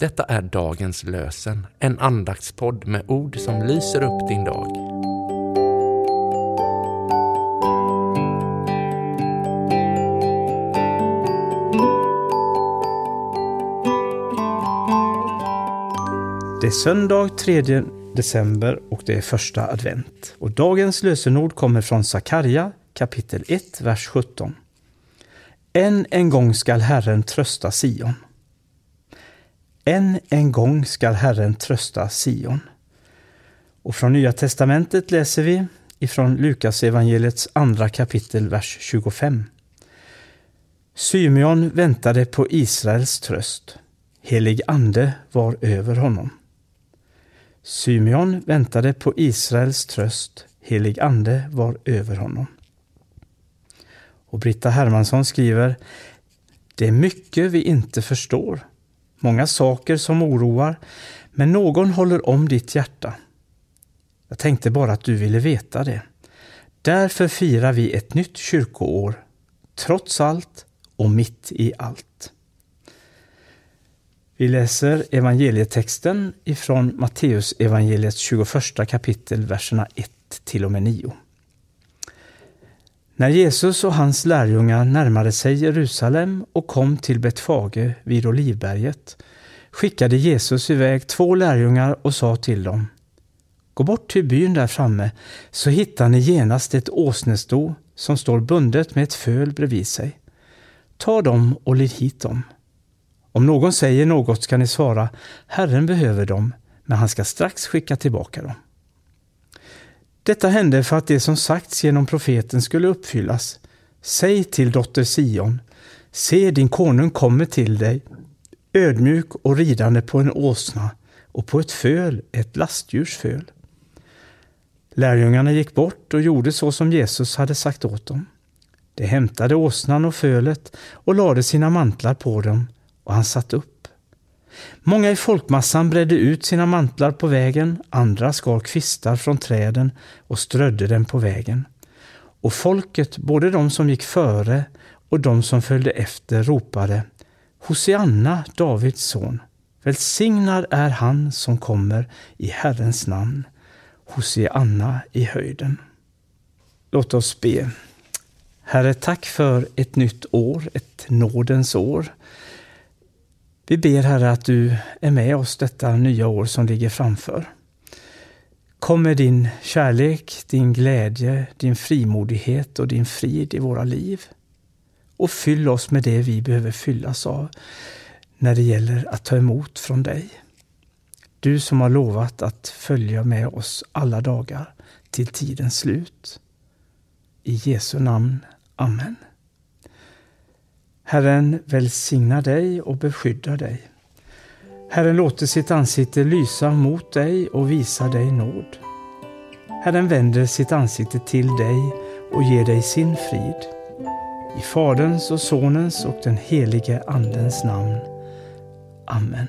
Detta är dagens lösen, en andaktspodd med ord som lyser upp din dag. Det är söndag 3 december och det är första advent. Och dagens lösenord kommer från Sakarja kapitel 1, vers 17. Än en gång skall Herren trösta Sion. Än en gång skall Herren trösta Sion. Och från Nya testamentet läser vi ifrån Lukas evangeliets andra kapitel, vers 25. Symeon väntade på Israels tröst. Helig ande var över honom. Symeon väntade på Israels tröst. Helig ande var över honom. Och Britta Hermansson skriver Det är mycket vi inte förstår. Många saker som oroar, men någon håller om ditt hjärta. Jag tänkte bara att du ville veta det. Därför firar vi ett nytt kyrkoår, trots allt och mitt i allt. Vi läser evangelietexten ifrån Matteus evangeliets 21 kapitel, verserna 1 till och med 9. När Jesus och hans lärjungar närmade sig Jerusalem och kom till Betfage vid Olivberget skickade Jesus iväg två lärjungar och sa till dem Gå bort till byn där framme så hittar ni genast ett åsnesto som står bundet med ett föl bredvid sig. Ta dem och led hit dem. Om någon säger något ska ni svara Herren behöver dem, men han ska strax skicka tillbaka dem. Detta hände för att det som sagts genom profeten skulle uppfyllas. Säg till dotter Sion, se din konung kommer till dig, ödmjuk och ridande på en åsna och på ett föl, ett lastdjurs föl. Lärjungarna gick bort och gjorde så som Jesus hade sagt åt dem. De hämtade åsnan och fölet och lade sina mantlar på dem och han satt upp. Många i folkmassan bredde ut sina mantlar på vägen, andra skar kvistar från träden och strödde dem på vägen. Och folket, både de som gick före och de som följde efter, ropade Hosianna, Davids son. Välsignad är han som kommer i Herrens namn. Hosianna i höjden. Låt oss be. Herre, tack för ett nytt år, ett nådens år. Vi ber Herre att du är med oss detta nya år som ligger framför. Kom med din kärlek, din glädje, din frimodighet och din frid i våra liv. Och fyll oss med det vi behöver fyllas av när det gäller att ta emot från dig. Du som har lovat att följa med oss alla dagar till tidens slut. I Jesu namn. Amen. Herren välsigna dig och beskydda dig. Herren låter sitt ansikte lysa mot dig och visa dig nåd. Herren vänder sitt ansikte till dig och ger dig sin frid. I Faderns och Sonens och den helige Andens namn. Amen.